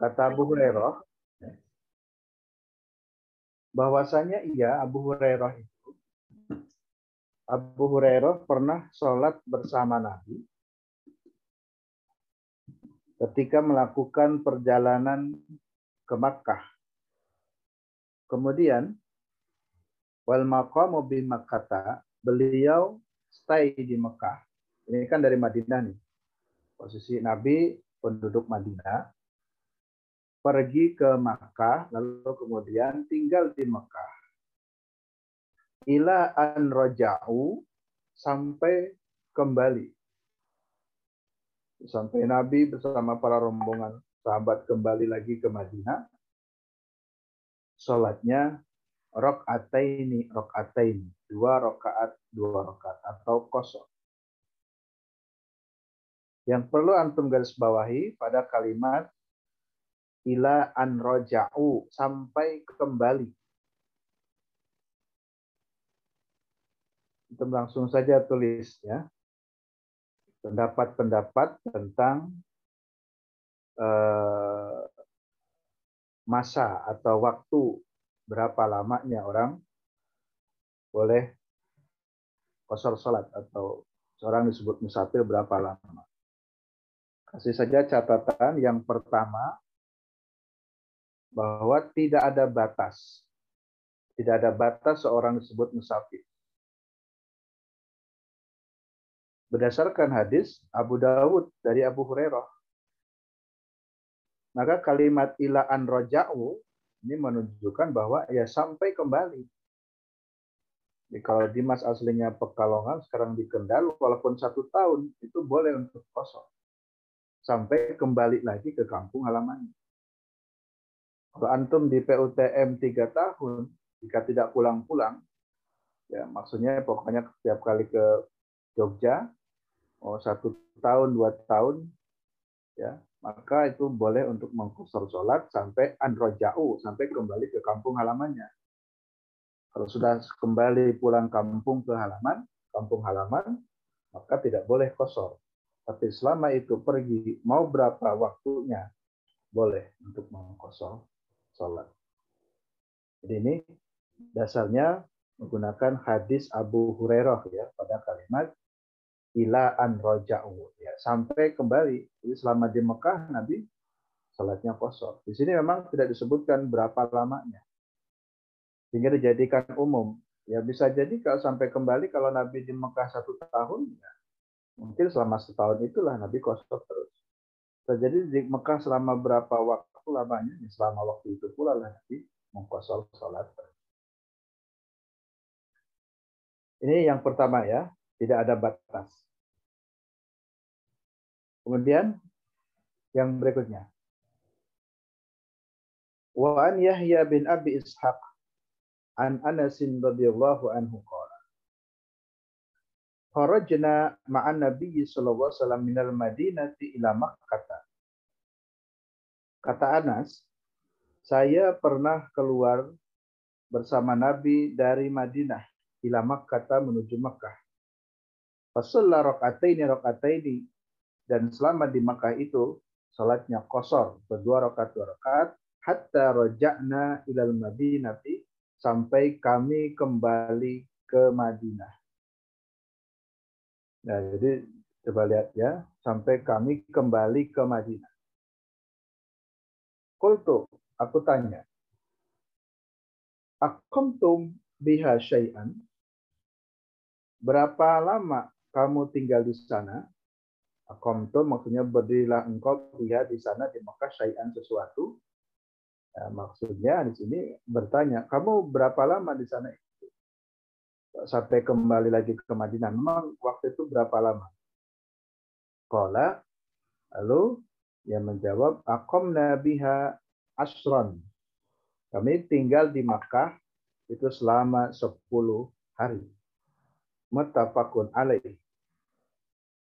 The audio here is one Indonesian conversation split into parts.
Kata Abu Hurairah, bahwasanya iya Abu Hurairah itu Abu Hurairah pernah sholat bersama Nabi ketika melakukan perjalanan ke Makkah. Kemudian wal maqamu bi Makkah, beliau stay di Mekah. Ini kan dari Madinah nih. Posisi Nabi penduduk Madinah pergi ke Makkah lalu kemudian tinggal di Mekah. Ila an roja'u sampai kembali sampai Nabi bersama para rombongan sahabat kembali lagi ke Madinah. Sholatnya rokaataini rokaataini dua rokaat dua rokaat atau kosong. Yang perlu antum garis bawahi pada kalimat ila an roja'u sampai kembali. Antum langsung saja tulis ya pendapat-pendapat tentang eh, masa atau waktu berapa lamanya orang boleh kosor salat atau seorang disebut musafir berapa lama. Kasih saja catatan yang pertama bahwa tidak ada batas. Tidak ada batas seorang disebut musafir. berdasarkan hadis Abu Dawud dari Abu Hurairah. Maka kalimat ila an roja'u ini menunjukkan bahwa ya sampai kembali. Jadi kalau Dimas aslinya Pekalongan, sekarang di Kendal, walaupun satu tahun, itu boleh untuk kosong. Sampai kembali lagi ke kampung halamannya. Kalau antum di PUTM tiga tahun, jika tidak pulang-pulang, ya maksudnya pokoknya setiap kali ke Jogja, oh, satu tahun, dua tahun, ya maka itu boleh untuk mengkusur sholat sampai androjau, sampai kembali ke kampung halamannya. Kalau sudah kembali pulang kampung ke halaman, kampung halaman, maka tidak boleh kosor. Tapi selama itu pergi, mau berapa waktunya, boleh untuk mengkosor sholat. Jadi ini dasarnya menggunakan hadis Abu Hurairah ya pada kalimat ila an roja'u. Ya sampai kembali. Jadi selama di Mekah Nabi salatnya kosong. Di sini memang tidak disebutkan berapa lamanya. Sehingga dijadikan umum. Ya bisa jadi kalau sampai kembali kalau Nabi di Mekah satu tahun ya mungkin selama setahun itulah Nabi kosong terus. Terjadi di Mekah selama berapa waktu lamanya ya selama waktu itu pula lah Nabi mengkosong salat ini yang pertama ya tidak ada batas. Kemudian yang berikutnya. Wa an Yahya bin Abi Ishaq an Anas radhiyallahu anhu qala Kharajna ma'an Nabi sallallahu alaihi wasallam minal Madinati ila Makkah. Kata Anas, saya pernah keluar bersama Nabi dari Madinah ila Makkah menuju Makkah. Fasalla rakaataini rakaataini dan selama di Makkah itu salatnya kosor berdua rakaat dua rakaat hatta roja'na ilal Madinati sampai kami kembali ke Madinah. Nah, jadi coba lihat ya, sampai kami kembali ke Madinah. Kultu, aku tanya, akumtum biha syai'an? Berapa lama kamu tinggal di sana, akomto maksudnya berdirilah engkau lihat di sana di Mekah syai'an sesuatu. Ya, maksudnya di sini bertanya, kamu berapa lama di sana Sampai kembali lagi ke Madinah. Memang waktu itu berapa lama? Kola, lalu dia menjawab, akom nabiha asron. Kami tinggal di Makkah itu selama 10 hari muttafaqun alaih.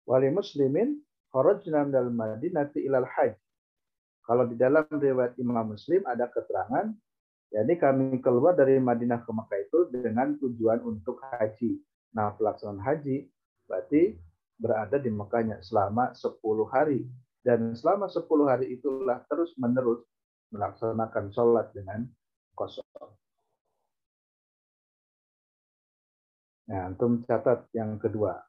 Wali muslimin kharajna minal madinati ilal hajj. Kalau di dalam riwayat Imam Muslim ada keterangan, yakni kami keluar dari Madinah ke Mekah itu dengan tujuan untuk haji. Nah, pelaksanaan haji berarti berada di Mekahnya selama 10 hari. Dan selama 10 hari itulah terus-menerus melaksanakan sholat dengan kosong. Nah, antum catat yang kedua.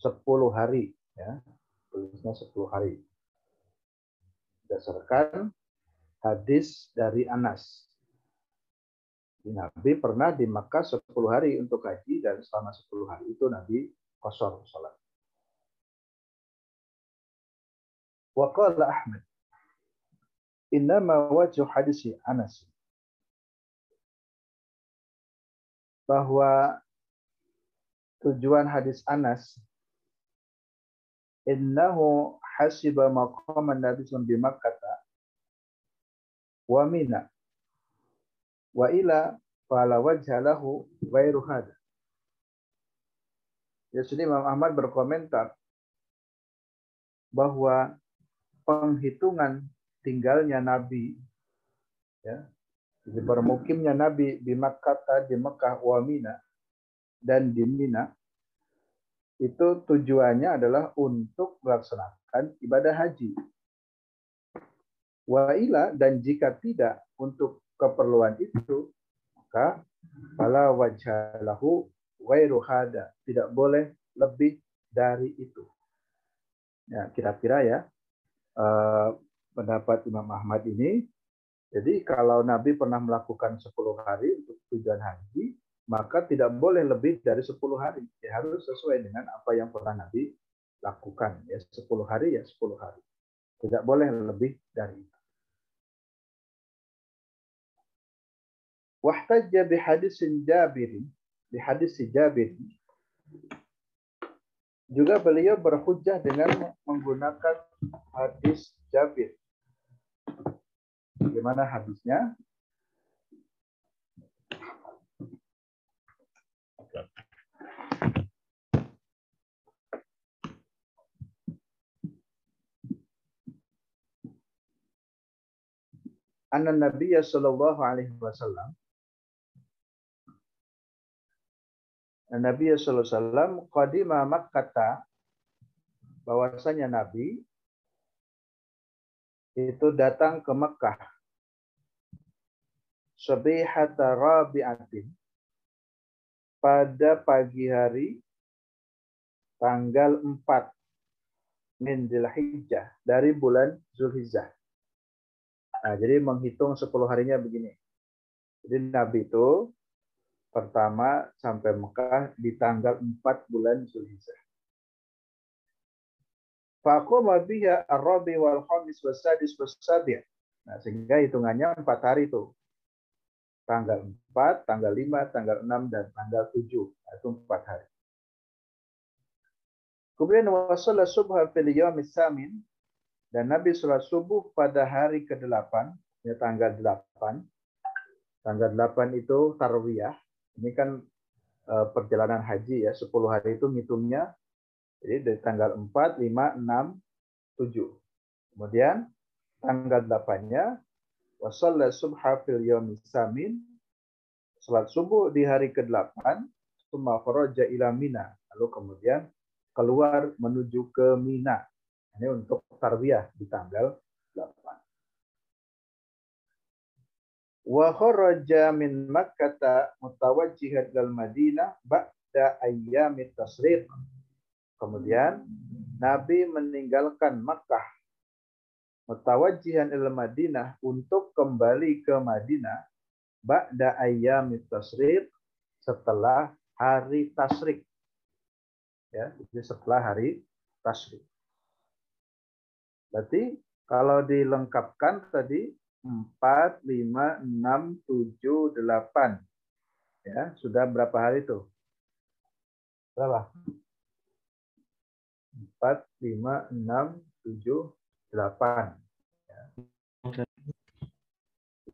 10 hari ya. Tulisnya 10 hari. Berdasarkan hadis dari Anas. Nabi pernah di Makkah 10 hari untuk haji dan selama 10 hari itu Nabi kosor salat. Wa qala Ahmad Innama wajhu hadis Anas bahwa tujuan hadis Anas innahu hasiba maqam Nabi di Makkah wa Mina wa ila fala wajhalahu ghairu. Ya sini Imam Ahmad berkomentar bahwa penghitungan tinggalnya Nabi ya di bermukimnya Nabi di Makkah di Mekah wa Mina dan di Mina itu tujuannya adalah untuk melaksanakan ibadah haji. Wa ila dan jika tidak untuk keperluan itu, maka fala wajhalahu ghairu hada. Tidak boleh lebih dari itu. Ya, kira-kira ya eh, pendapat Imam Ahmad ini. Jadi kalau Nabi pernah melakukan 10 hari untuk tujuan haji, maka tidak boleh lebih dari 10 hari. Ya, harus sesuai dengan apa yang pernah Nabi lakukan. Ya, 10 hari ya 10 hari. Tidak boleh lebih dari itu. Wahtajja hadis Jabir, hadis Jabir. Juga beliau berhujjah dengan menggunakan hadis Jabir. Bagaimana hadisnya? Anna Nabi sallallahu alaihi wasallam Nabi sallallahu alaihi wasallam qadima Makkah bahwasanya Nabi itu datang ke Mekah sabihata rabi'atin pada pagi hari tanggal 4 min Dzulhijjah dari bulan Zulhijjah. Nah, jadi menghitung 10 harinya begini. Jadi Nabi itu pertama sampai Mekah di tanggal 4 bulan Zulhijjah. Faqama biha ar-rabi wal khamis was sadis was sabi'. Nah, sehingga hitungannya 4 hari itu. Tanggal 4, tanggal 5, tanggal 6 dan tanggal 7. Nah, itu 4 hari. Kemudian wasalla subha fil yaumis samin dan Nabi sholat subuh pada hari ke-8, ya tanggal 8. Tanggal 8 itu tarwiyah. Ini kan uh, perjalanan haji ya, 10 hari itu ngitungnya. Jadi dari tanggal 4, 5, 6, 7. Kemudian tanggal 8-nya wasalla subha fil yawmi samin salat subuh di hari ke-8 summa kharaja ila Mina lalu kemudian keluar menuju ke Mina ini untuk tarbiyah di tanggal 8 wa kharaja min makkah mutawajjihan dal Madinah ba'da ayyamit tasriq. Kemudian Nabi meninggalkan Makkah mutawajjihan ila Madinah untuk kembali ke Madinah ba'da ayyamit tasriq setelah hari tasrik. Ya, jadi setelah hari tasrik. Berarti kalau dilengkapkan tadi 4, 5, 6, 7, 8. Ya, sudah berapa hari itu? Berapa? 4, 5, 6, 7, 8. Ya.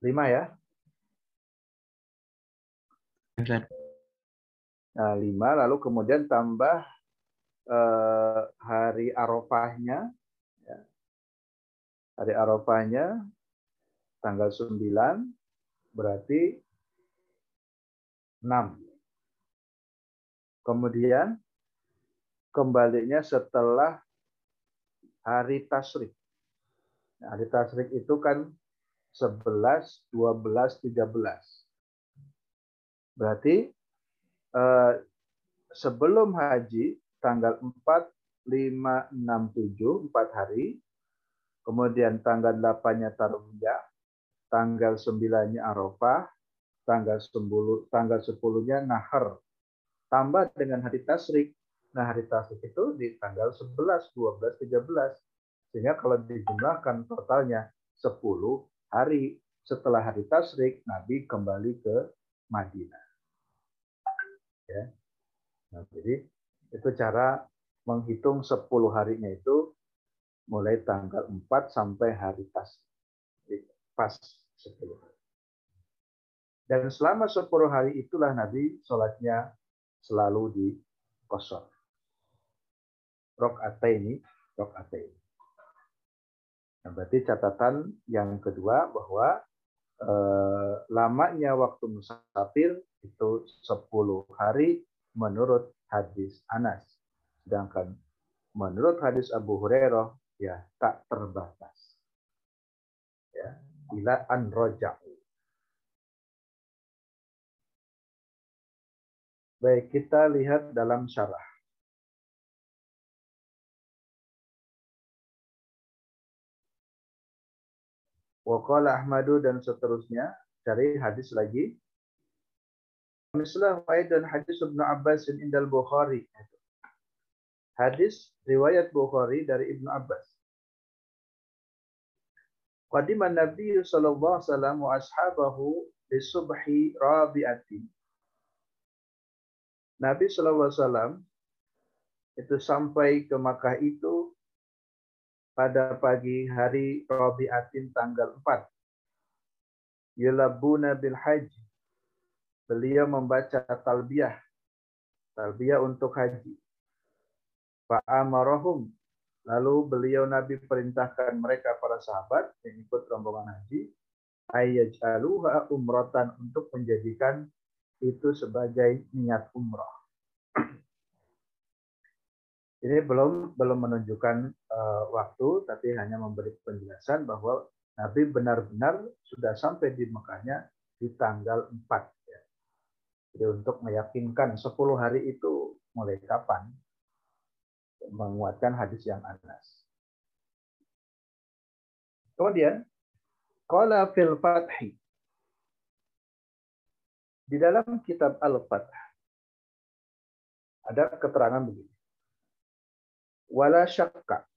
5 ya? Nah, 5 lalu kemudian tambah eh, hari Arafahnya. Ya. Hari Arafahnya tanggal 9 berarti 6. Kemudian kembalinya setelah hari tasrik. Nah, hari tasrik itu kan 11, 12, 13. Berarti eh, sebelum haji tanggal 4, 5, 6, 7, 4 hari. Kemudian tanggal 8-nya Tarwiyah, tanggal 9-nya Arafah, tanggal 10 tanggal 10-nya Nahar. Tambah dengan hari tasrik. Nah, hari tasrik itu di tanggal 11, 12, 13. Sehingga kalau dijumlahkan totalnya 10 hari setelah hari tasrik, Nabi kembali ke Madinah. Ya. Nah, jadi itu cara menghitung 10 harinya itu mulai tanggal 4 sampai hari tasrik. Pas 10 hari. Dan selama 10 hari itulah Nabi sholatnya selalu di kosor. Rok ini, rok ini. Nah, berarti catatan yang kedua bahwa eh, lamanya waktu musafir itu 10 hari menurut hadis Anas. Sedangkan menurut hadis Abu Hurairah ya tak terbatas. Ya, ila an roja'u. Baik, kita lihat dalam syarah. Waqala Ahmadu dan seterusnya cari hadis lagi. Mislah dan hadis Ibnu Abbas indal Bukhari. Hadis riwayat Bukhari dari Ibnu Abbas. Qadima Nabi sallallahu alaihi wasallam wa ashabahu di subhi rabi'atin. Nabi sallallahu alaihi wasallam itu sampai ke Makkah itu pada pagi hari Rabi'atin tanggal 4. Yulabuna bil haji. Beliau membaca talbiyah. Talbiyah untuk haji. Fa'amarahum. Lalu beliau Nabi perintahkan mereka para sahabat yang ikut rombongan haji ayyajaluha umrotan untuk menjadikan itu sebagai niat umrah. Ini belum belum menunjukkan uh, waktu, tapi hanya memberi penjelasan bahwa Nabi benar-benar sudah sampai di Mekahnya di tanggal 4. Ya. Jadi untuk meyakinkan 10 hari itu mulai kapan, menguatkan hadis yang anas. Kemudian, Qala fil fathi. Di dalam kitab Al-Fath ada keterangan begini wala syakka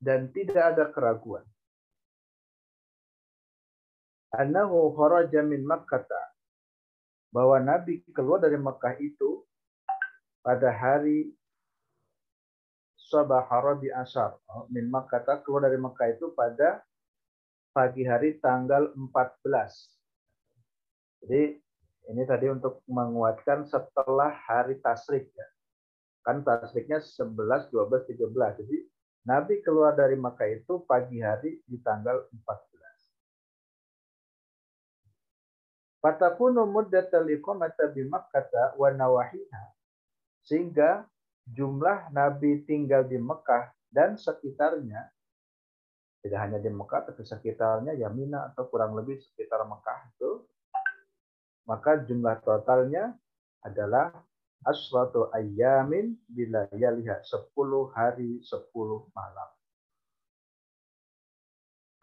dan tidak ada keraguan annahu kharaja min Makkah bahwa Nabi keluar dari Mekah itu pada hari Sabah Rabi Asar oh, min Makkah keluar dari Mekah itu pada pagi hari tanggal 14. Jadi ini tadi untuk menguatkan setelah hari tasrik ya. Kan tasriknya 11, 12, 13. Jadi Nabi keluar dari Makkah itu pagi hari di tanggal 14. Fatakunu muddatal iqamata bi Makkah wa nawahiha. Sehingga jumlah Nabi tinggal di Mekah dan sekitarnya tidak hanya di Mekah tapi sekitarnya Yamina atau kurang lebih sekitar Mekah itu maka jumlah totalnya adalah asratu ayyamin bila lihat sepuluh hari sepuluh malam.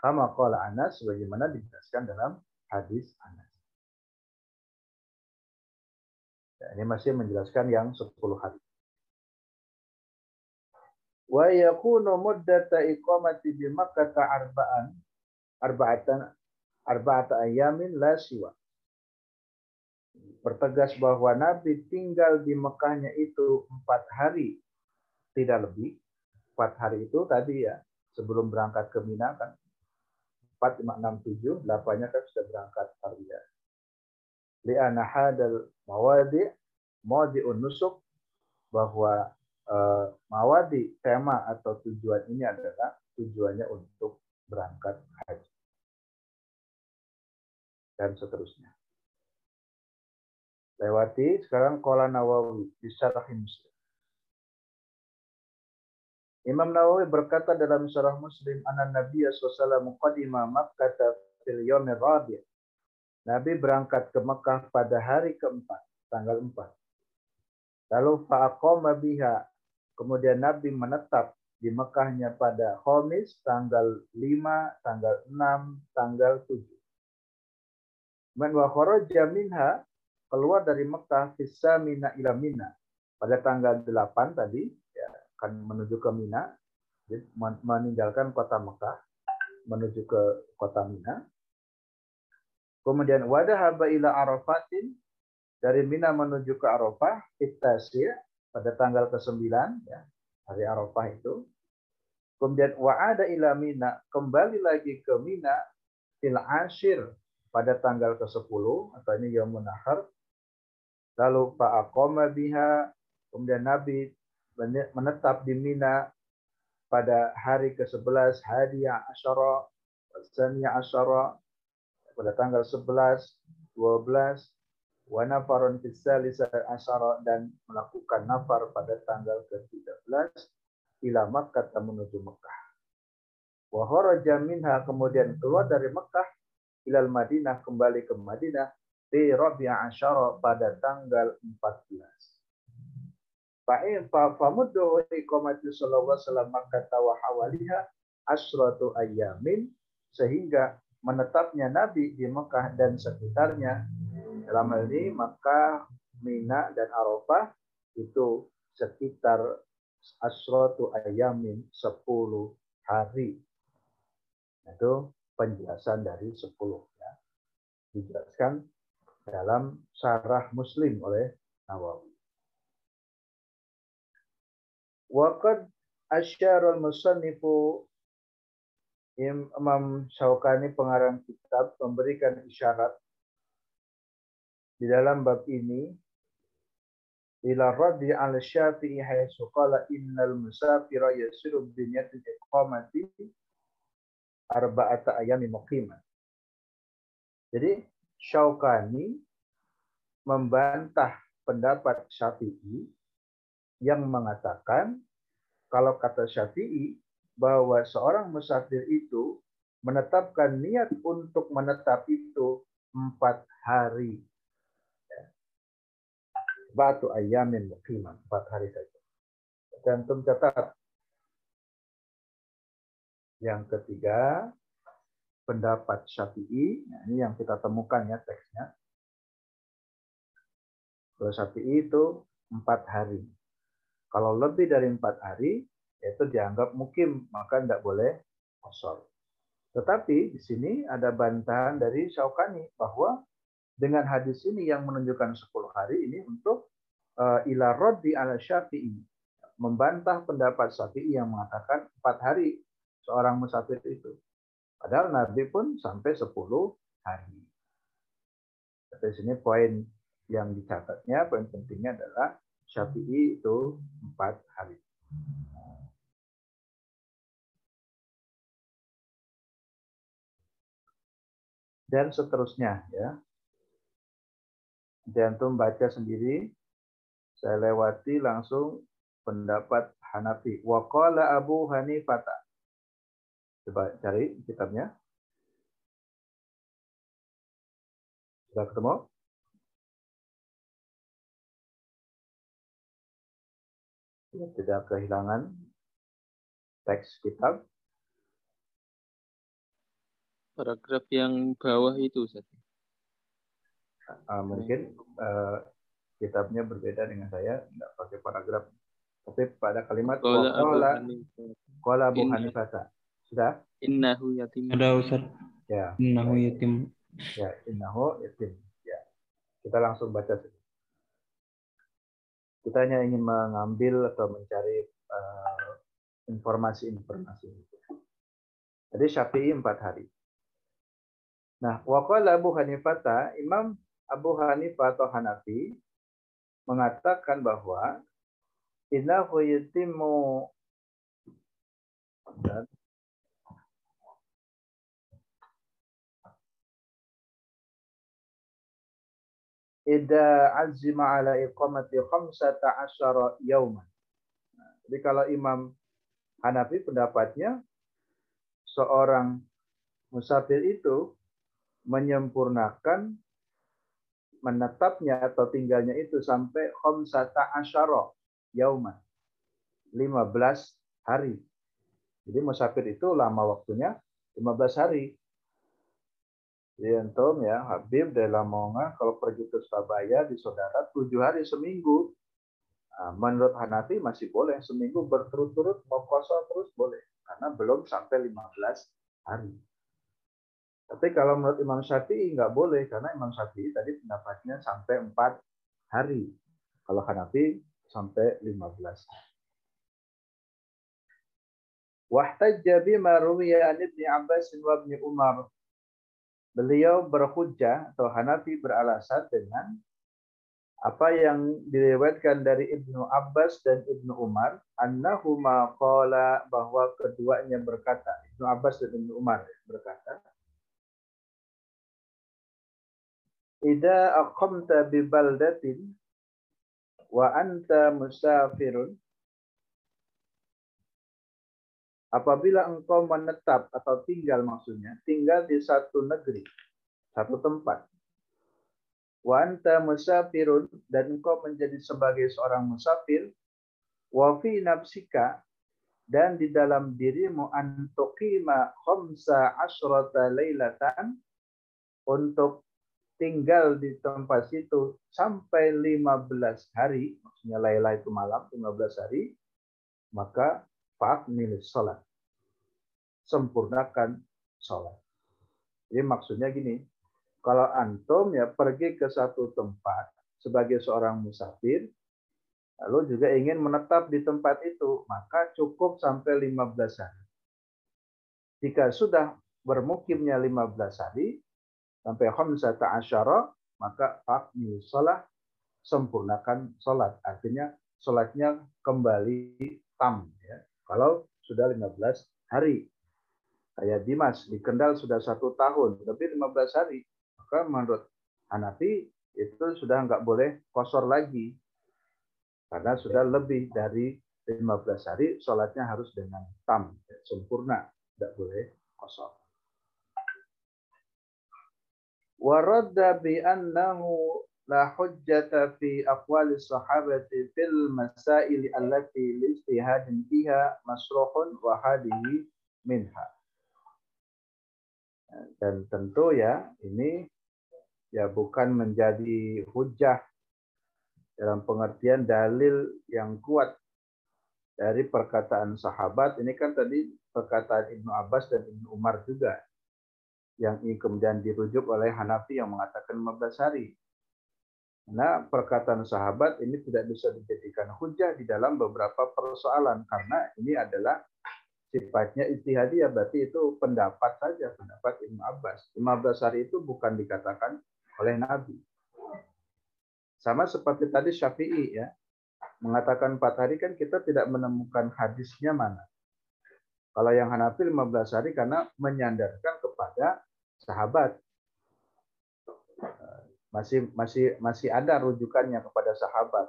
Kama qala Anas sebagaimana dijelaskan dalam hadis Anas. Ya, ini masih menjelaskan yang sepuluh hari. Wa yakunu muddata iqamati bi Makkah arba'an arba'atan arba'ata ayamin la siwa bertegas bahwa Nabi tinggal di Mekahnya itu empat hari, tidak lebih. Empat hari itu tadi ya, sebelum berangkat ke Mina kan. Empat, lima, enam, tujuh, delapannya kan sudah berangkat Tarwiyah. Li'ana hadal mawadi, mawadi'un nusuk, bahwa uh, mawadi, tema atau tujuan ini adalah tujuannya untuk berangkat haji. Dan seterusnya lewati sekarang kola nawawi di syarah muslim Imam Nawawi berkata dalam surah Muslim, "Anna Nabiya sallallahu qadima Makkah fil yawmir rabi'." Nabi berangkat ke Mekah pada hari keempat, tanggal empat. Lalu fa'aqama biha. Kemudian Nabi menetap di Mekahnya pada Khamis tanggal 5, tanggal 6, tanggal 7. Man wa kharaja minha keluar dari Mekah fissa mina ila mina. Pada tanggal 8 tadi ya, akan menuju ke Mina. Meninggalkan kota Mekah menuju ke kota Mina. Kemudian wadahaba ila Arafatin. Dari Mina menuju ke Arafah ya pada tanggal ke-9 ya hari Arafah itu. Kemudian wa'ada ila Mina kembali lagi ke Mina fil ashir pada tanggal ke-10 atau ini Yaumun Nahar lalu fa'aqama biha Kemudian Nabi menetap di Mina pada hari ke-11 Hadiah Asyara, Saniyah Asyara, pada tanggal 11, 12, wa nafarun asyara dan melakukan nafar pada tanggal ke-13 ila Makkah menuju Mekah. Wa kharaja minha kemudian keluar dari Mekah ilal Madinah kembali ke Madinah di Rabi'ah Asyara pada tanggal 14. Fa'in fa'amuddu iqamati sallallahu alaihi wasallam kata wa hawaliha asratu ayamin sehingga menetapnya Nabi di Mekah dan sekitarnya dalam hal ini Mekah, Mina dan Arafah itu sekitar asratu ayamin 10 hari. Itu penjelasan dari 10 ya. Dijelaskan dalam syarah Muslim oleh Nawawi. Waqad asyara al-musannifu Imam Syaukani pengarang kitab memberikan isyarat di dalam bab ini ila raddi al syafi'i haitsu qala innal musafira yasiru bi niyatil iqamati arba'ata ayami muqimah. Jadi Syaukani membantah pendapat Syafi'i yang mengatakan kalau kata Syafi'i bahwa seorang musafir itu menetapkan niat untuk menetap itu empat hari. Batu ayamin mukiman, empat hari saja. Cantum catat. Yang ketiga, pendapat Syafi'i. Nah, ini yang kita temukan ya teksnya. Kalau Syafi'i itu empat hari. Kalau lebih dari empat hari, itu dianggap mukim, maka tidak boleh kosor. Tetapi di sini ada bantahan dari Syaukani bahwa dengan hadis ini yang menunjukkan 10 hari ini untuk uh, ila roddi ala syafi'i. Membantah pendapat syafi'i yang mengatakan empat hari seorang musafir itu. Padahal Nabi pun sampai 10 hari. Tapi sini poin yang dicatatnya, poin pentingnya adalah Syafi'i itu empat hari. Dan seterusnya ya. Dan tuh baca sendiri. Saya lewati langsung pendapat Hanafi. Waqala Abu Hanifata. Coba cari kitabnya. Sudah ketemu? tidak kehilangan teks kitab. Paragraf yang bawah itu, Ustaz. Uh, mungkin uh, kitabnya berbeda dengan saya, tidak pakai paragraf. Tapi pada kalimat Kola Abu Hanifah. Sudah? Innahu yatim. Ada Ustaz. Ya. Innahu yatim. Ya, innahu yatim. Ya. Kita langsung baca saja. Kita hanya ingin mengambil atau mencari uh, informasi-informasi itu. Jadi Syafi'i empat hari. Nah, waqala Abu Hanifah, Imam Abu Hanifah atau Hanafi mengatakan bahwa innahu yatimu idza azima ala iqamati khamsata asyara yauman. Jadi kalau Imam Hanafi pendapatnya seorang musafir itu menyempurnakan menetapnya atau tinggalnya itu sampai khamsata asyara yauman. 15 hari. Jadi musafir itu lama waktunya 15 hari. Jadi antum ya Habib dari Lamongan kalau pergi ke Surabaya di saudara tujuh hari seminggu. Nah, menurut Hanafi masih boleh seminggu berturut-turut mau kosong terus boleh karena belum sampai 15 hari. Tapi kalau menurut Imam Syafi'i nggak boleh karena Imam Syafi'i tadi pendapatnya sampai empat hari. Kalau Hanafi sampai 15 hari. Wahtajja bima ruwiya an Ibnu Abbas wa Umar beliau berhujjah atau Hanafi beralasan dengan apa yang diriwayatkan dari Ibnu Abbas dan Ibnu Umar annahuma qala bahwa keduanya berkata Ibnu Abbas dan Ibnu Umar berkata Ida aqamta bi baldatin wa anta musafirun apabila engkau menetap atau tinggal maksudnya, tinggal di satu negeri, satu tempat. Wa anta musafirun dan engkau menjadi sebagai seorang musafir wa fi nafsika dan di dalam dirimu antuqima khamsa asyrata lailatan untuk tinggal di tempat situ sampai 15 hari, maksudnya Laila itu malam, 15 hari, maka Fakmil sholat. Sempurnakan sholat. Jadi maksudnya gini, kalau antum ya pergi ke satu tempat sebagai seorang musafir, lalu juga ingin menetap di tempat itu, maka cukup sampai 15 hari. Jika sudah bermukimnya 15 hari, sampai khamsata asyara, maka fakmil sholat, sempurnakan sholat. Artinya sholatnya kembali tam. Ya. Kalau sudah 15 hari. Kayak Dimas di Kendal sudah satu tahun, lebih 15 hari. Maka menurut Hanafi itu sudah nggak boleh kosor lagi. Karena sudah lebih dari 15 hari, sholatnya harus dengan tam, sempurna. Tidak boleh kosor. Waradda bi annahu la hujjata fi aqwali sahabati fil masail allati lijtihadin fiha masruhun wa minha. Dan tentu ya ini ya bukan menjadi hujah dalam pengertian dalil yang kuat dari perkataan sahabat. Ini kan tadi perkataan Ibnu Abbas dan Ibnu Umar juga yang ini kemudian dirujuk oleh Hanafi yang mengatakan 15 hari. Nah, perkataan sahabat ini tidak bisa dijadikan hujah di dalam beberapa persoalan karena ini adalah sifatnya istihadiyah berarti itu pendapat saja pendapat Imam Abbas. 15 hari itu bukan dikatakan oleh Nabi. Sama seperti tadi Syafi'i ya mengatakan empat hari kan kita tidak menemukan hadisnya mana. Kalau yang Hanafi 15 hari karena menyandarkan kepada sahabat masih masih masih ada rujukannya kepada sahabat.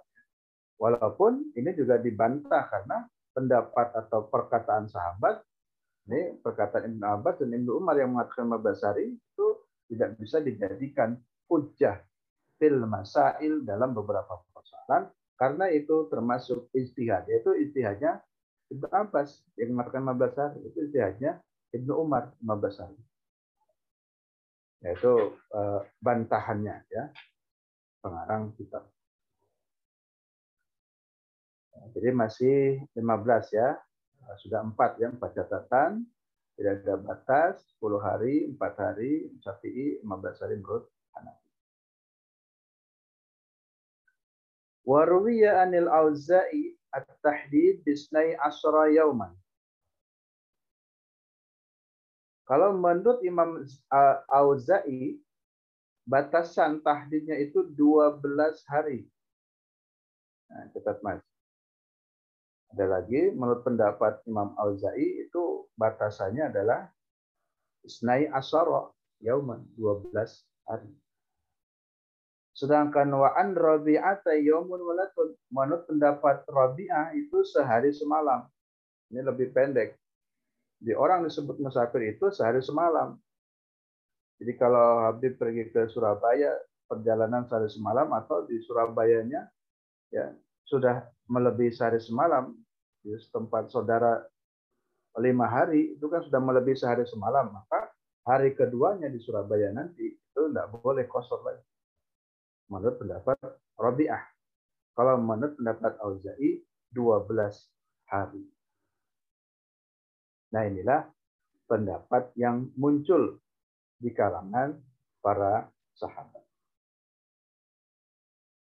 Walaupun ini juga dibantah karena pendapat atau perkataan sahabat ini perkataan Ibnu Abbas dan Ibnu Umar yang mengatakan Mabasari itu tidak bisa dijadikan hujah fil masail dalam beberapa persoalan karena itu termasuk istihad yaitu istihadnya Ibnu Abbas yang mengatakan Mabasari itu istihadnya Ibnu Umar Mabasari yaitu eh, bantahannya ya pengarang kitab. Jadi masih 15 ya. Sudah empat ya, empat catatan. Tidak ada batas, 10 hari, 4 hari, Syafi'i, 15 hari menurut Hanafi. Waruwiya anil auza'i at-tahdid bisnai asra yauman. Kalau menurut Imam Auza'i, batasan tahdidnya itu 12 hari. Nah, cepat mas. Ada lagi, menurut pendapat Imam Auza'i itu batasannya adalah Isnai Asara, Yauman, 12 hari. Sedangkan wa'an Rabi'ata Yaumun Walatun, menurut pendapat Rabi'ah itu sehari semalam. Ini lebih pendek. Di orang disebut musafir itu sehari semalam. Jadi kalau Habib pergi ke Surabaya, perjalanan sehari semalam atau di Surabayanya ya sudah melebihi sehari semalam di tempat saudara lima hari itu kan sudah melebihi sehari semalam maka hari keduanya di Surabaya nanti itu tidak boleh kosor lagi menurut pendapat Rabi'ah. Kalau menurut pendapat Auza'i 12 hari. Nah inilah pendapat yang muncul di kalangan para sahabat.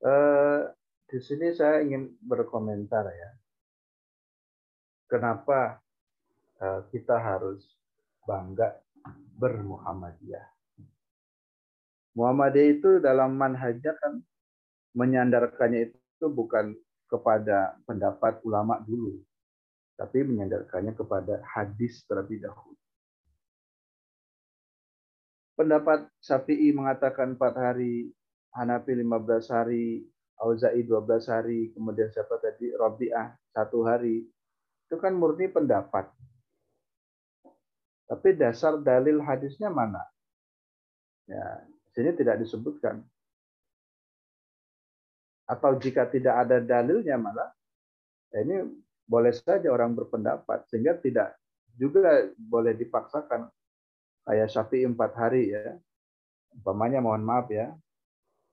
Eh, di sini saya ingin berkomentar ya. Kenapa Eh, kita harus bangga bermuhammadiyah. Muhammadiyah itu dalam manhajnya kan menyandarkannya itu bukan kepada pendapat ulama dulu, tapi menyandarkannya kepada hadis terlebih dahulu. Pendapat Syafi'i mengatakan 4 hari, Hanafi 15 hari, Auza'i 12 hari, kemudian siapa tadi Rabi'ah satu hari. Itu kan murni pendapat. Tapi dasar dalil hadisnya mana? Ya, sini tidak disebutkan. Atau jika tidak ada dalilnya malah, ya ini boleh saja orang berpendapat sehingga tidak juga boleh dipaksakan kayak Syafi'i empat hari ya. Umpamanya mohon maaf ya,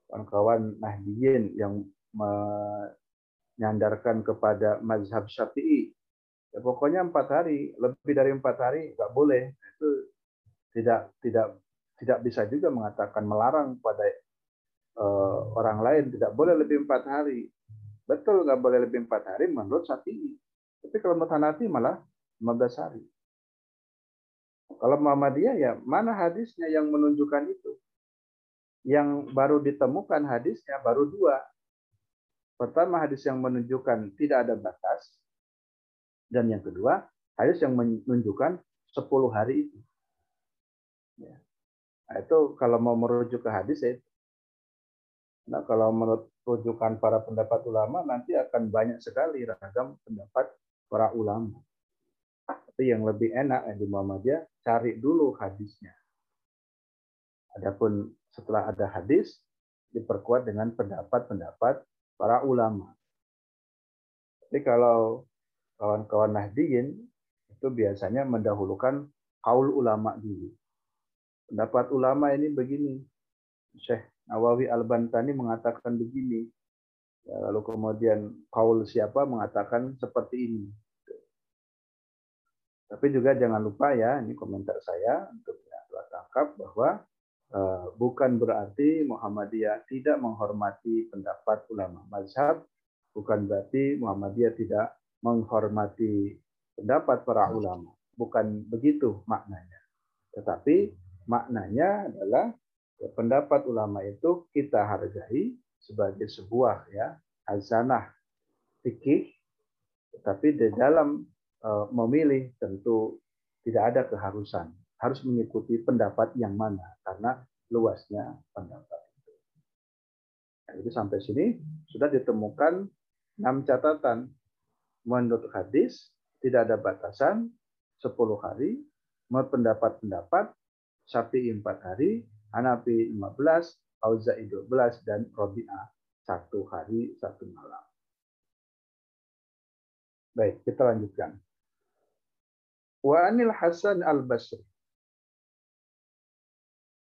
kawan-kawan Nahdiyin yang menyandarkan kepada mazhab Syafi'i Ya, pokoknya empat hari, lebih dari empat hari nggak boleh. Itu tidak tidak tidak bisa juga mengatakan melarang pada uh, orang lain tidak boleh lebih empat hari. Betul nggak boleh lebih empat hari menurut Syafi'i. Tapi kalau menurut Hanafi malah 15 hari. Kalau Muhammadiyah ya mana hadisnya yang menunjukkan itu? Yang baru ditemukan hadisnya baru dua. Pertama hadis yang menunjukkan tidak ada batas, dan yang kedua, hadis yang menunjukkan 10 hari itu. Ya. Nah, itu kalau mau merujuk ke hadis ya. Nah, kalau menurut rujukan para pendapat ulama nanti akan banyak sekali ragam pendapat para ulama. Tapi yang lebih enak di Muhammadiyah cari dulu hadisnya. Adapun setelah ada hadis diperkuat dengan pendapat-pendapat para ulama. Tapi kalau kawan-kawan Nahdiyin itu biasanya mendahulukan kaul ulama dulu. Pendapat ulama ini begini. Syekh Nawawi Al-Bantani mengatakan begini. Ya, lalu kemudian kaul siapa mengatakan seperti ini. Tapi juga jangan lupa ya, ini komentar saya untuk ya, tangkap bahwa uh, bukan berarti Muhammadiyah tidak menghormati pendapat ulama mazhab, bukan berarti Muhammadiyah tidak menghormati pendapat para ulama. Bukan begitu maknanya. Tetapi maknanya adalah ya, pendapat ulama itu kita hargai sebagai sebuah ya hasanah fikih tetapi di dalam uh, memilih tentu tidak ada keharusan. Harus mengikuti pendapat yang mana karena luasnya pendapat itu. Nah, jadi sampai sini. Sudah ditemukan enam catatan. Menurut hadis tidak ada batasan 10 hari, menurut pendapat-pendapat Syafi'i 4 hari, Hanafi 15, Auza'i 12 dan Rabi'ah satu hari satu malam. Baik, kita lanjutkan. Wa anil Hasan al-Basri.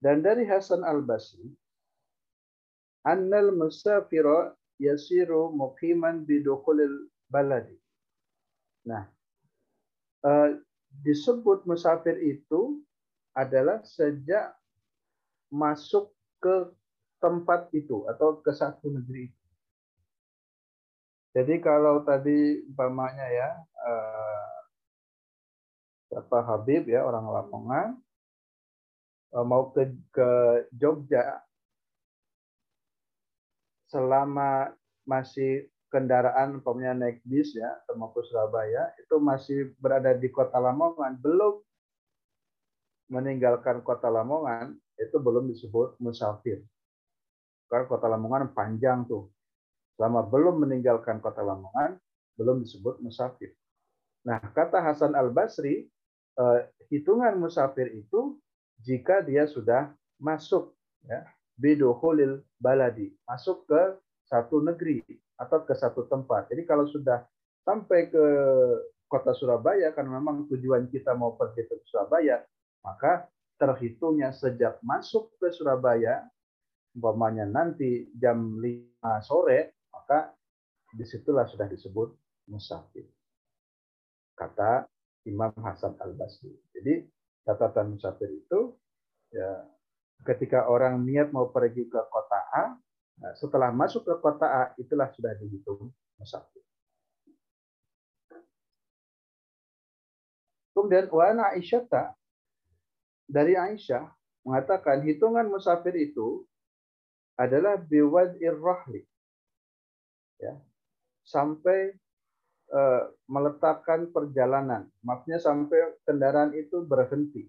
Dan dari Hasan al-Basri, annal musafira yasiru muqiman bidukhulil baladi. Nah, eh, disebut musafir itu adalah sejak masuk ke tempat itu atau ke satu negeri itu. Jadi kalau tadi umpamanya ya eh, Habib ya orang Lamongan eh, mau ke ke Jogja selama masih kendaraan umpamanya naik bis ya ke Surabaya itu masih berada di kota Lamongan belum meninggalkan kota Lamongan itu belum disebut musafir. Karena kota Lamongan panjang tuh. Selama belum meninggalkan kota Lamongan belum disebut musafir. Nah, kata Hasan Al-Basri, eh, hitungan musafir itu jika dia sudah masuk ya, biduhulil baladi, masuk ke satu negeri atau ke satu tempat. Jadi kalau sudah sampai ke kota Surabaya karena memang tujuan kita mau pergi ke Surabaya, maka terhitungnya sejak masuk ke Surabaya umpamanya nanti jam 5 sore, maka di situlah sudah disebut musafir. Kata Imam Hasan Al-Basri. Jadi catatan musafir itu ya ketika orang niat mau pergi ke kota A, nah setelah masuk ke kota A itulah sudah dihitung musafir. Kemudian Wana Aisyah dari Aisyah mengatakan hitungan musafir itu adalah biwad'ir rahli. Ya. Sampai uh, meletakkan perjalanan. Maksudnya sampai kendaraan itu berhenti.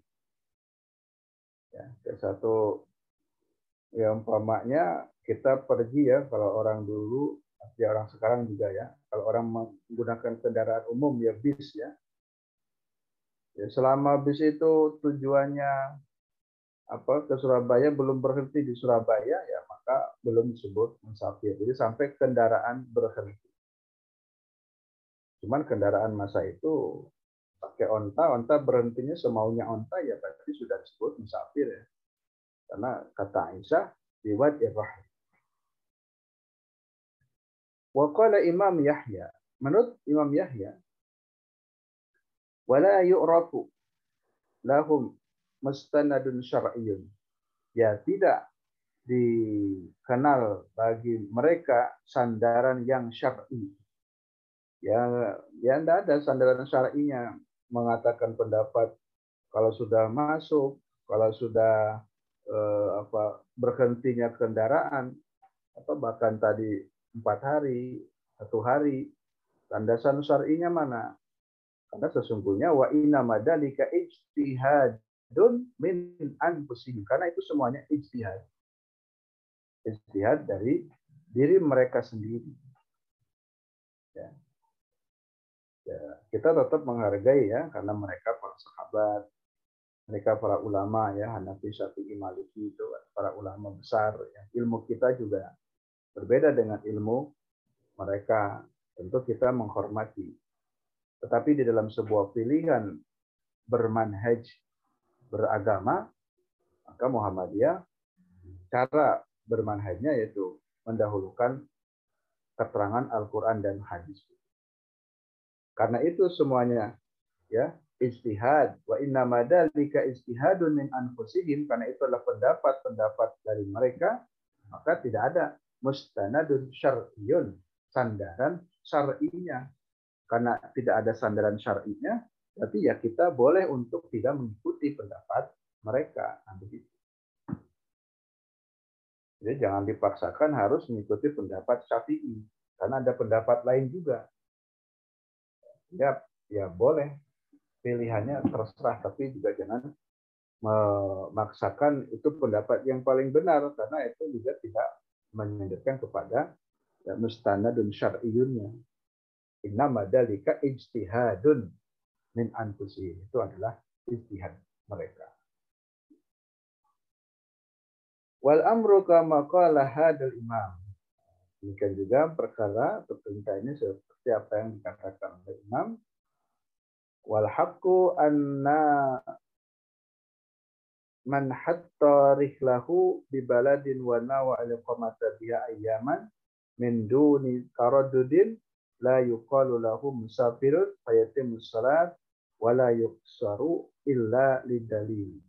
Ya, ke satu ya umpamanya kita pergi ya kalau orang dulu ya orang sekarang juga ya kalau orang menggunakan kendaraan umum ya bis ya ya selama bis itu tujuannya apa ke Surabaya belum berhenti di Surabaya ya maka belum disebut musafir. Jadi sampai kendaraan berhenti. Cuman kendaraan masa itu pakai onta, onta berhentinya semaunya onta ya berarti sudah disebut musafir ya. Karena kata Aisyah riwayat Ibrahim. Waqala Imam Yahya, menurut Imam Yahya, wala yu'rafu lahum mustanadun syar'iyyun. Ya tidak dikenal bagi mereka sandaran yang syar'i. Ya, ya tidak ada sandaran syar'inya mengatakan pendapat kalau sudah masuk, kalau sudah eh, apa berhentinya kendaraan atau bahkan tadi empat hari, satu hari, landasan syar'inya mana? Karena sesungguhnya wa inna madalika ijtihadun min anfusihim. Karena itu semuanya ijtihad istihad dari diri mereka sendiri. Ya. Ya, kita tetap menghargai ya karena mereka para sahabat, mereka para ulama ya Hanafi, Syafi'i, Maliki itu para ulama besar. Ya. Ilmu kita juga berbeda dengan ilmu mereka. Tentu kita menghormati. Tetapi di dalam sebuah pilihan bermanhaj beragama, maka Muhammadiyah cara bermanhajnya yaitu mendahulukan keterangan Al-Quran dan hadis. Karena itu semuanya ya ijtihad. Wa inna madalika ijtihadun min anfusihim. Karena itu adalah pendapat-pendapat dari mereka maka tidak ada mustanadun syar'iyun sandaran syar'inya karena tidak ada sandaran syar'inya berarti ya kita boleh untuk tidak mengikuti pendapat mereka nah, jadi jangan dipaksakan harus mengikuti pendapat Syafi'i karena ada pendapat lain juga. Ya, ya boleh pilihannya terserah tapi juga jangan memaksakan itu pendapat yang paling benar karena itu juga tidak menyandarkan kepada ya, dan syar'iyunnya. Inna madalika ijtihadun min anfusi. Itu adalah ijtihad mereka. Wal amru kama qala hadal imam. Demikian juga perkara atau perintah ini seperti apa yang dikatakan oleh imam. Wal haqqu anna man hatta rihlahu bi baladin wa nawa al-qamata biha ayyaman min duni taraddudin la yuqalu lahu musafirun fayatimu salat wa la yuksaru illa lidalil.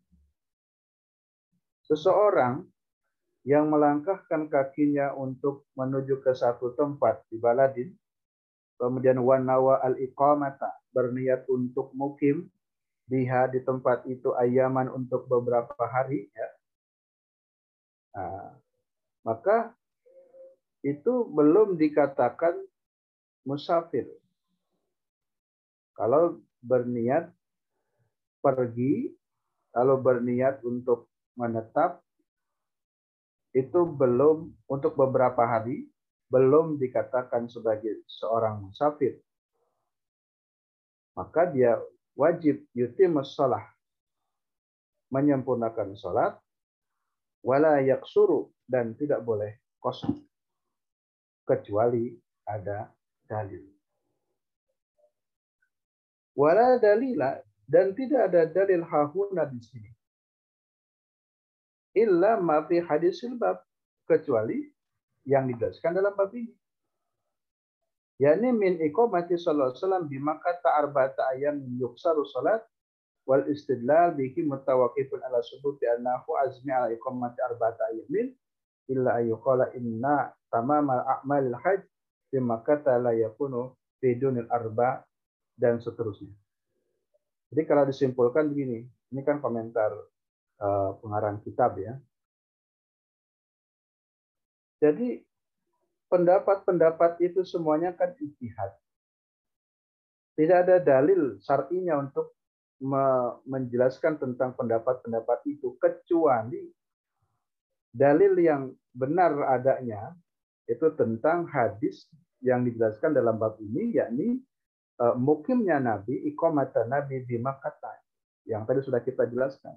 Seseorang yang melangkahkan kakinya untuk menuju ke satu tempat di Baladin, kemudian wanawa al-iqamata, berniat untuk mukim, biha di tempat itu ayaman untuk beberapa hari, ya. Nah, maka itu belum dikatakan musafir. Kalau berniat pergi, kalau berniat untuk menetap, itu belum untuk beberapa hari belum dikatakan sebagai seorang musafir. maka dia wajib yutimus sholah menyempurnakan sholat wala yaksuru dan tidak boleh kosong kecuali ada dalil. Wala dalila dan tidak ada dalil hahuna di sini. Illa ma fi hadisil bab kecuali yang dijelaskan dalam bab ini. Yakni min iqamati sallallahu alaihi wasallam bi Makkah arba'ata ayam yuksaru salat wal istidlal bihi mutawaqifun ala subuti annahu azmi ala iqamati arba'ata ayamin illa ayyuqala inna tamamal a'malil hajj bi Makkah la yakunu fi dunil arba dan seterusnya. Jadi kalau disimpulkan begini, ini kan komentar uh, pengarang kitab ya. Jadi pendapat-pendapat itu semuanya kan ijtihad. Tidak ada dalil syar'inya untuk menjelaskan tentang pendapat-pendapat itu kecuali dalil yang benar adanya itu tentang hadis yang dijelaskan dalam bab ini yakni uh, mukimnya Nabi iqamata Nabi di Makkah yang tadi sudah kita jelaskan.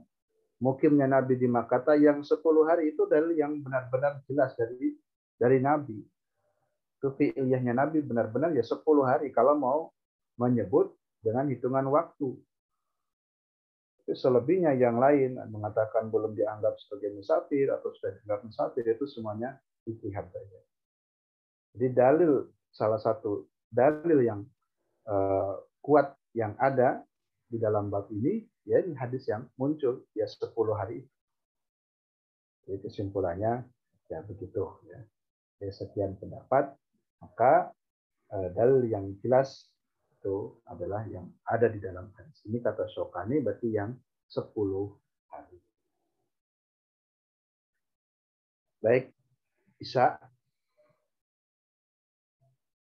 Mukimnya Nabi di Makkah yang 10 hari itu dalil yang benar-benar jelas dari dari Nabi itu fi'liyahnya Nabi benar-benar ya 10 hari kalau mau menyebut dengan hitungan waktu. Selebihnya yang lain mengatakan belum dianggap sebagai musafir atau sudah dianggap musafir itu semuanya ijtihad saja. Jadi dalil salah satu dalil yang uh, kuat yang ada di dalam bab ini ya ini hadis yang muncul ya 10 hari. Jadi kesimpulannya ya begitu ya. Dari sekian pendapat maka uh, dalil yang jelas itu adalah yang ada di dalam hadis. Ini kata Syokani berarti yang 10 hari. Baik, Isa.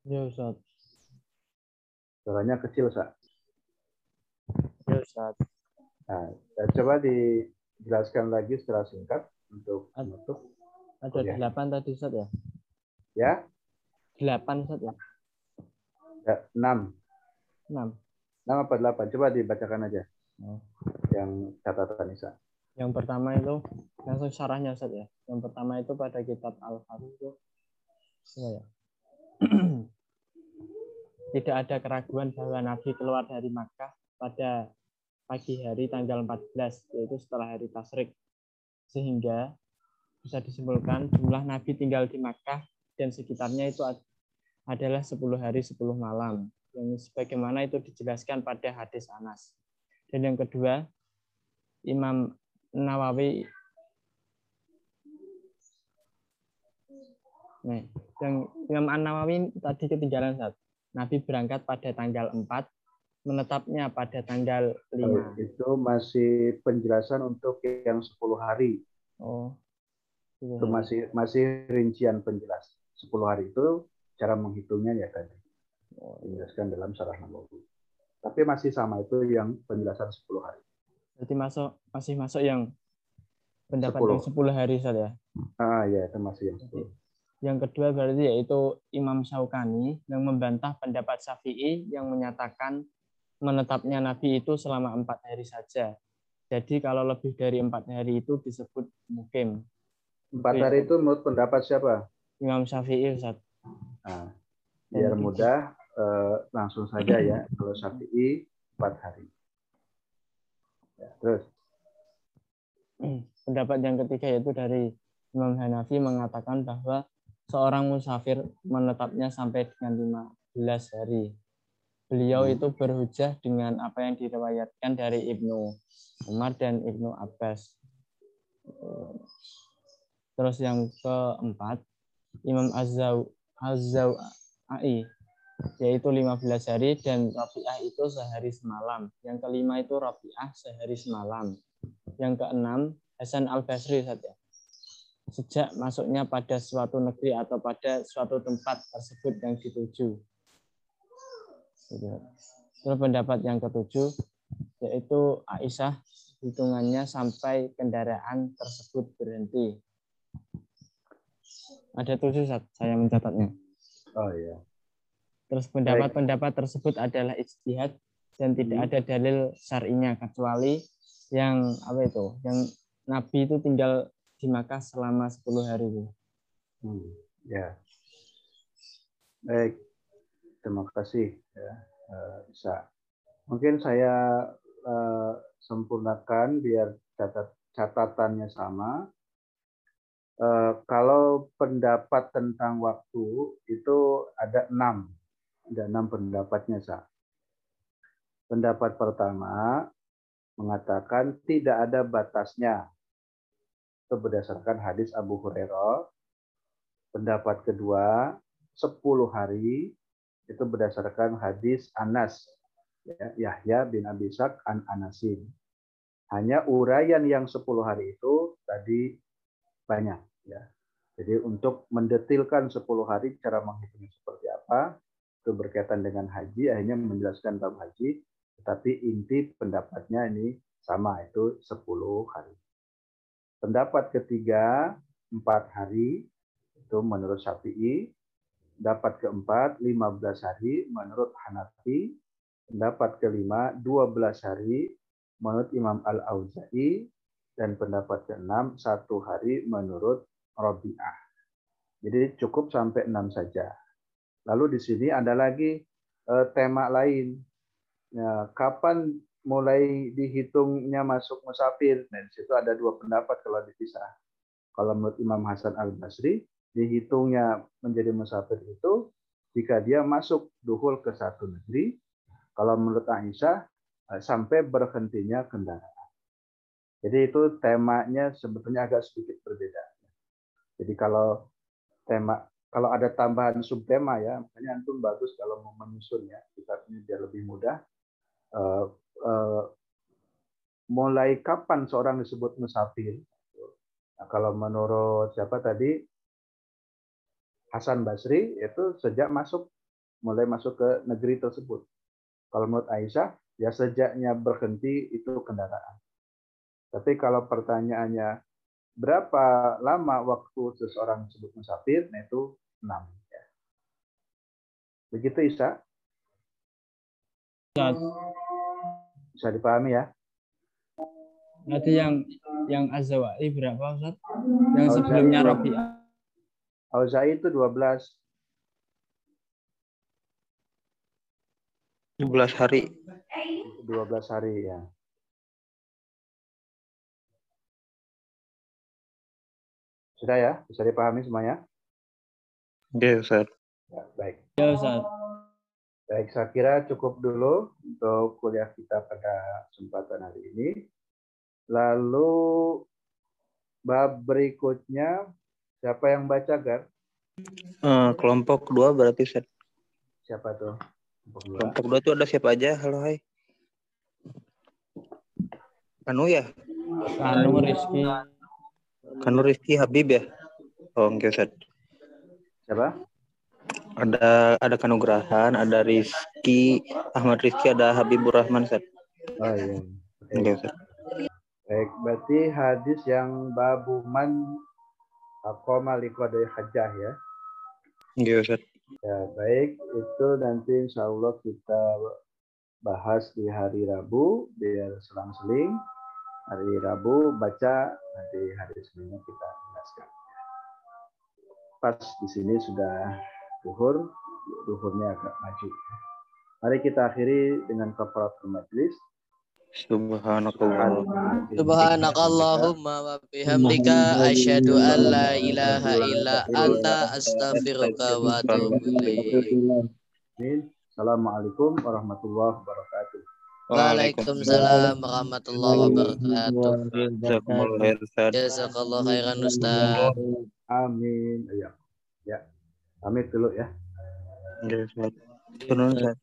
Ya, Ustaz. Suaranya kecil, Sa. Ya, Ustaz. Nah, coba dijelaskan lagi secara singkat untuk menutup. Ada oh, delapan tadi, Ustaz ya? Ya? Delapan Ustaz ya? ya enam. Enam. Enam apa delapan? Coba dibacakan aja. Oh. Yang catatan Isa. Yang pertama itu langsung syarahnya Ustaz ya. Yang pertama itu pada kitab Al-Faruq itu ya. Tidak ada keraguan bahwa Nabi keluar dari Makkah pada pagi hari tanggal 14 yaitu setelah hari Tasrik. Sehingga bisa disimpulkan jumlah Nabi tinggal di Makkah dan sekitarnya itu adalah 10 hari 10 malam yang sebagaimana itu dijelaskan pada hadis Anas. Dan yang kedua, Imam Nawawi Nah, yang Imam An Nawawi tadi ketinggalan saat Nabi berangkat pada tanggal 4, menetapnya pada tanggal 5. Itu masih penjelasan untuk yang 10 hari. Oh. Itu masih masih rincian penjelasan. 10 hari itu cara menghitungnya ya tadi dijelaskan dalam syarah Nawawi. Tapi masih sama itu yang penjelasan 10 hari. Berarti masuk masih masuk yang pendapat 10. yang 10 hari saja. Ah ya, itu masih yang 10. Yang kedua berarti yaitu Imam Syaukani yang membantah pendapat Syafi'i yang menyatakan menetapnya Nabi itu selama empat hari saja. Jadi kalau lebih dari empat hari itu disebut mukim. Empat hari itu menurut pendapat siapa? Imam Syafi'i Ustaz. Nah, biar mudah eh, langsung saja ya kalau Syafi'i empat hari. Ya, terus pendapat yang ketiga yaitu dari Imam Hanafi mengatakan bahwa seorang musafir menetapnya sampai dengan 15 hari. Beliau hmm. itu berhujah dengan apa yang diriwayatkan dari Ibnu Umar dan Ibnu Abbas. Terus yang keempat, Imam Azzaw Ai yaitu 15 hari dan Rabi'ah itu sehari semalam. Yang kelima itu Rabi'ah sehari semalam. Yang keenam Hasan Al-Basri saja. Sejak masuknya pada suatu negeri atau pada suatu tempat tersebut yang dituju. Terus pendapat yang ketujuh yaitu Aisyah hitungannya sampai kendaraan tersebut berhenti. Ada tujuh saya mencatatnya. Oh iya. Terus pendapat-pendapat tersebut adalah ijtihad dan tidak Hmm. ada dalil syar'inya kecuali yang apa itu? Yang Nabi itu tinggal di Makkah selama 10 hari. Hmm, ya. Baik. Terima kasih ya, eh, Isa. Mungkin saya eh, sempurnakan biar catat catatannya sama. Eh, kalau pendapat tentang waktu itu ada enam, ada enam pendapatnya sa. Pendapat pertama mengatakan tidak ada batasnya. Itu berdasarkan hadis Abu Hurairah. Pendapat kedua 10 hari itu berdasarkan hadis Anas ya, Yahya bin Abi Sak an Anasin. Hanya uraian yang 10 hari itu tadi banyak ya. Jadi untuk mendetilkan 10 hari cara menghitungnya seperti apa itu berkaitan dengan haji akhirnya menjelaskan bab haji tetapi inti pendapatnya ini sama itu 10 hari. Pendapat ketiga 4 hari itu menurut Syafi'i. Pendapat keempat 15 hari menurut Hanafi. Pendapat kelima 12 hari menurut Imam Al-Auza'i dan pendapat keenam satu hari menurut Rabi'ah. Jadi cukup sampai enam saja. Lalu di sini ada lagi eh, tema lain. Ya, kapan mulai dihitungnya masuk musafir? Nah, di situ ada dua pendapat kalau dipisah. Kalau menurut Imam Hasan Al Basri, dihitungnya menjadi musafir itu jika dia masuk duhul ke satu negeri. Kalau menurut Aisyah, eh, sampai berhentinya kendaraan. Jadi itu temanya sebetulnya agak sedikit berbeda. Jadi kalau tema kalau ada tambahan subtema ya, makanya antum bagus kalau mau menyusun ya, kitabnya biar lebih mudah. Uh, mulai kapan seorang disebut musafir? Nah, kalau menurut siapa tadi Hasan Basri itu sejak masuk mulai masuk ke negeri tersebut. Kalau menurut Aisyah ya sejaknya berhenti itu kendaraan. Tapi kalau pertanyaannya berapa lama waktu seseorang disebut musafir, nah itu enam. Ya. Begitu Isa? Bisa dipahami ya? Berarti yang yang Azawai berapa Ustaz? Yang Auza'i sebelumnya Rabi'ah. Auza'i itu 12. 12 hari. 12 hari ya. Sudah ya? Bisa dipahami semuanya? Oke, Ustaz. Ya, baik. Ya Ustaz. Baik, saya kira cukup dulu untuk kuliah kita pada kesempatan hari ini. Lalu bab berikutnya siapa yang baca Gar? Eh, kelompok dua berarti Ustaz. Siapa tuh? Kelompok dua. Kelompok dua tuh ada siapa aja? Halo, hai. Kanu ya? Kanu Rizki. Kanu Rizky Habib ya? Oh, oke Ustaz. Siapa? Ada ada Kanugrahan, ada Rizky, Ahmad Rizky, ada Habibur Rahman Ustaz. Oh iya. Oke. Oke Ustaz. Baik, berarti hadis yang babuman aqama liqadai hajjah ya. Oke Ustaz. Ya, baik. Itu nanti insya Allah kita bahas di hari Rabu, biar selang-seling. Hari Rabu baca, nanti hari Seninnya kita jelaskan. Pas di sini sudah duhur, duhurnya agak maju. Mari kita akhiri dengan kafaratul majlis. Subhanakallah. Subhanakallahumma wa bihamdika asyhadu an la ilaha illa anta astaghfiruka wa atubu ilaik. Amin. Assalamualaikum warahmatullahi wabarakatuh. Waalaikumsalam warahmatullahi wabarakatuh. Jazakumullah khair, Ustaz. Jazakallah khairan Ustaz. Amin. Ya. Ya. Pamit dulu ya. Turun, Ustaz.